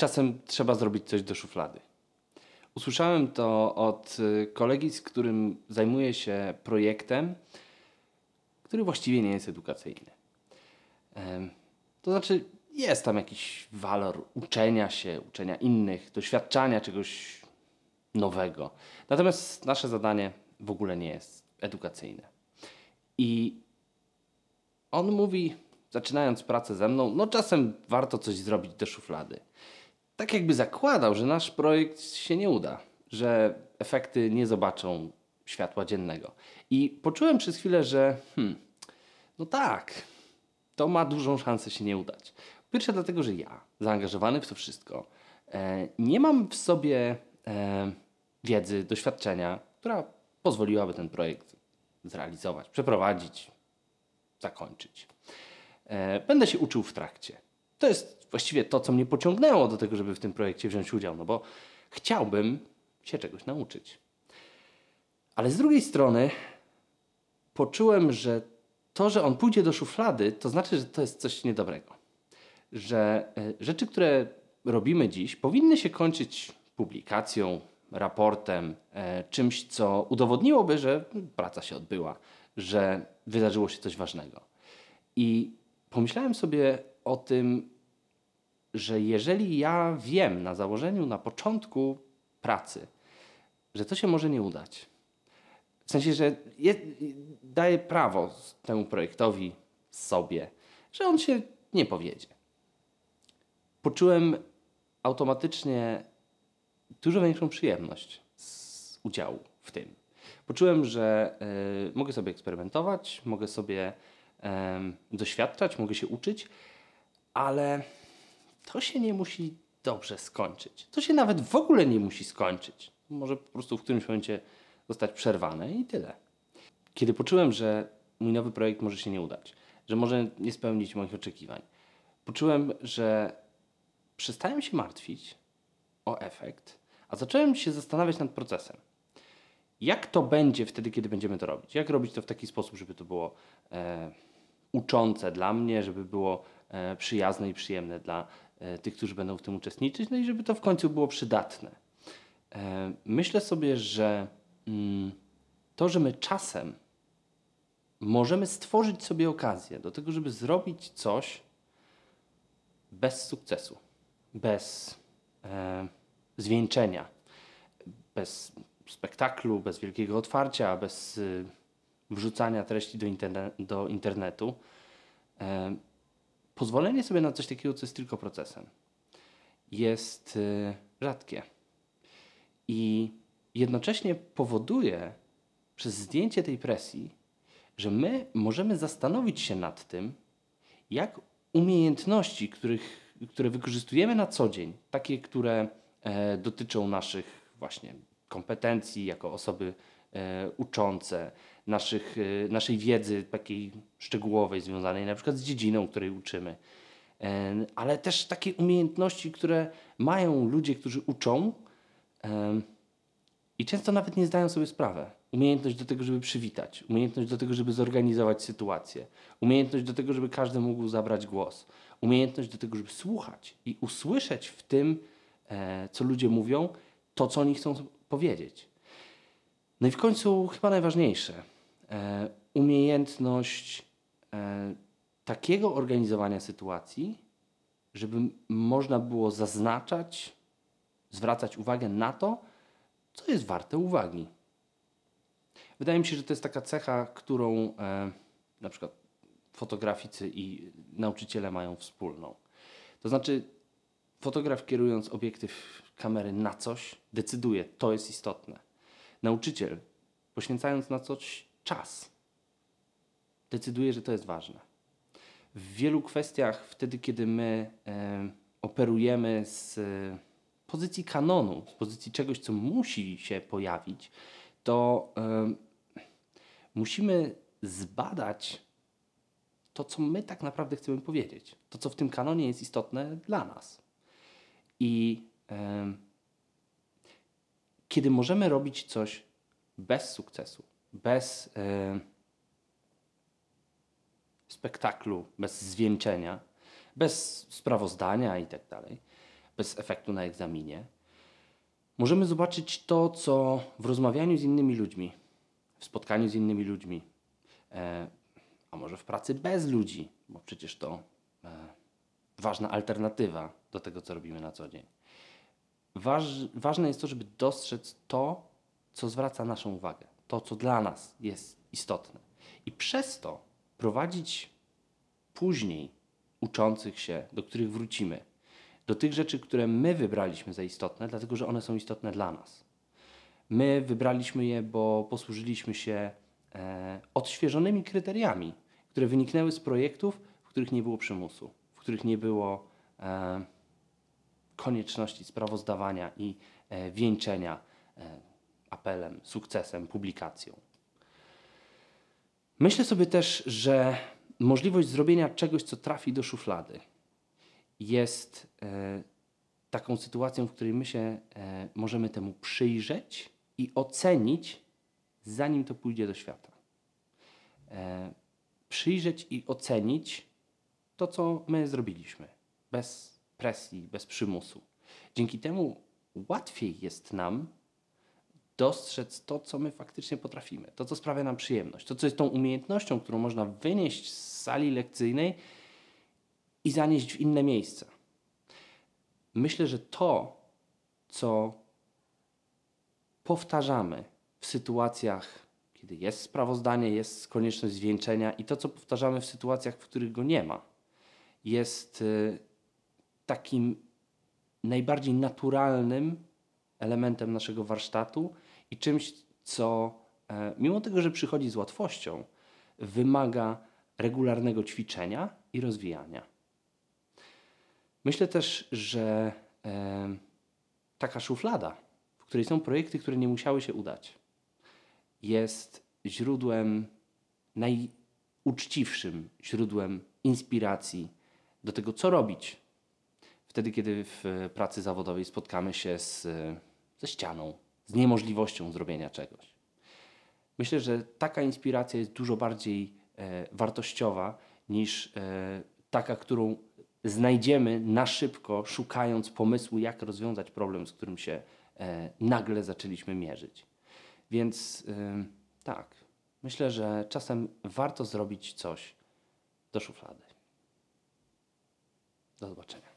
czasem trzeba zrobić coś do szuflady. Usłyszałem to od y, kolegi, z którym zajmuję się projektem, który właściwie nie jest edukacyjny. To znaczy, jest tam jakiś walor uczenia się, uczenia innych, doświadczania czegoś nowego. Natomiast nasze zadanie w ogóle nie jest edukacyjne. I on mówi, zaczynając pracę ze mną, no czasem warto coś zrobić do szuflady. Tak jakby zakładał, że nasz projekt się nie uda, że efekty nie zobaczą światła dziennego. I poczułem przez chwilę, że hmm, no tak, to ma dużą szansę się nie udać. Pierwsze dlatego, że ja, zaangażowany w to wszystko, e, nie mam w sobie e, wiedzy, doświadczenia, która pozwoliłaby ten projekt zrealizować, przeprowadzić, zakończyć. E, Będę się uczył w trakcie. To jest właściwie to, co mnie pociągnęło do tego, żeby w tym projekcie wziąć udział, no bo chciałbym się czegoś nauczyć. Ale z drugiej strony poczułem, że to, że on pójdzie do szuflady, to znaczy, że to jest coś niedobrego. Że e, rzeczy, które robimy dziś, powinny się kończyć publikacją, raportem, e, czymś, co udowodniłoby, że praca się odbyła, że wydarzyło się coś ważnego. I pomyślałem sobie o tym, że jeżeli ja wiem na założeniu, na początku pracy, że to się może nie udać, w sensie, że je, daję prawo temu projektowi sobie, że on się nie powiedzie. Poczułem automatycznie dużo większą przyjemność z udziału w tym. Poczułem, że y, mogę sobie eksperymentować, mogę sobie em, doświadczać, mogę się uczyć, ale to się nie musi dobrze skończyć. To się nawet w ogóle nie musi skończyć. Może po prostu w którymś momencie zostać przerwane i tyle. Kiedy poczułem, że mój nowy projekt może się nie udać, że może nie spełnić moich oczekiwań, poczułem, że przestałem się martwić o efekt, a zacząłem się zastanawiać nad procesem. Jak to będzie wtedy, kiedy będziemy to robić? Jak robić to w taki sposób, żeby to było e, uczące dla mnie, żeby było przyjazne i przyjemne dla e, tych, którzy będą w tym uczestniczyć, no i żeby to w końcu było przydatne. E, myślę sobie, że mm, to, że my czasem możemy stworzyć sobie okazję do tego, żeby zrobić coś bez sukcesu, bez e, zwieńczenia, bez spektaklu, bez wielkiego otwarcia, bez wrzucania treści do internetu. Pozwolenie sobie na coś takiego, co jest tylko procesem, jest y, rzadkie. I jednocześnie powoduje przez zdjęcie tej presji, że my możemy zastanowić się nad tym, jak umiejętności, których, które wykorzystujemy na co dzień, takie, które e, dotyczą naszych właśnie kompetencji jako osoby e, uczące, naszych, e, naszej wiedzy takiej szczegółowej, związanej na przykład z dziedziną, której uczymy, ale też takie umiejętności, które mają ludzie, którzy uczą i często nawet nie zdają sobie sprawy. Umiejętność do tego, żeby przywitać, umiejętność do tego, żeby zorganizować sytuację, umiejętność do tego, żeby każdy mógł zabrać głos, umiejętność do tego, żeby słuchać i usłyszeć w tym, e, co ludzie mówią, to, co oni chcą powiedzieć. No i w końcu chyba najważniejsze, e, umiejętność e, takiego organizowania sytuacji, żeby można było zaznaczać, zwracać uwagę na to, co jest warte uwagi. Wydaje mi się, że to jest taka cecha, którą e, na przykład fotograficy i nauczyciele mają wspólną. To znaczy, fotograf kierując obiektyw kamery na coś, decyduje, to jest istotne. Nauczyciel, poświęcając na coś czas, decyduje, że to jest ważne. W wielu kwestiach, wtedy, kiedy my e, operujemy z e, pozycji kanonu, z pozycji czegoś, co musi się pojawić, to e, musimy zbadać to, co my tak naprawdę chcemy powiedzieć. To, co w tym kanonie jest istotne dla nas. I em, kiedy możemy robić coś bez sukcesu, bez em, spektaklu, bez zwieńczenia, bez sprawozdania i tak dalej, bez efektu na egzaminie. Możemy zobaczyć to, co w rozmawianiu z innymi ludźmi, w spotkaniu z innymi ludźmi, e, a może w pracy bez ludzi, bo przecież to e, ważna alternatywa do tego, co robimy na co dzień. Waż, ważne jest to, żeby dostrzec to, co zwraca naszą uwagę, to, co dla nas jest istotne. I przez to prowadzić później uczących się, do których wrócimy, do tych rzeczy, które my wybraliśmy za istotne, dlatego że one są istotne dla nas. My wybraliśmy je, bo posłużyliśmy się e, odświeżonymi kryteriami, które wyniknęły z projektów, w których nie było przymusu, w których nie było e, konieczności sprawozdawania i e, wieńczenia e, apelem, sukcesem, publikacją. Myślę sobie też, że możliwość zrobienia czegoś, co trafi do szuflady, jest e, taką sytuacją, w której my się możemy temu przyjrzeć i ocenić, zanim to pójdzie do świata. Przyjrzeć i ocenić to, co my zrobiliśmy, bez presji, bez przymusu. Dzięki temu łatwiej jest nam dostrzec to, co my faktycznie potrafimy, to, co sprawia nam przyjemność, to, co jest tą umiejętnością, którą można wynieść z sali lekcyjnej i zanieść w inne miejsca. Myślę, że to, co powtarzamy w sytuacjach, kiedy jest sprawozdanie, jest konieczność zwieńczenia, i to, co powtarzamy w sytuacjach, w których go nie ma, jest y, takim najbardziej naturalnym elementem naszego warsztatu i czymś, co e, mimo tego, że przychodzi z łatwością, wymaga regularnego ćwiczenia i rozwijania. Myślę też, że e, taka szuflada, w której są projekty, które nie musiały się udać, jest źródłem, najuczciwszym źródłem inspiracji do tego, co robić wtedy, kiedy w pracy zawodowej spotkamy się z, ze ścianą, z niemożliwością zrobienia czegoś. Myślę, że taka inspiracja jest dużo bardziej e, wartościowa niż e, taka, którą znajdziemy na szybko, szukając pomysłu, jak rozwiązać problem, z którym się e, nagle zaczęliśmy mierzyć. Więc e, tak, myślę, że czasem warto zrobić coś do szuflady. Do zobaczenia.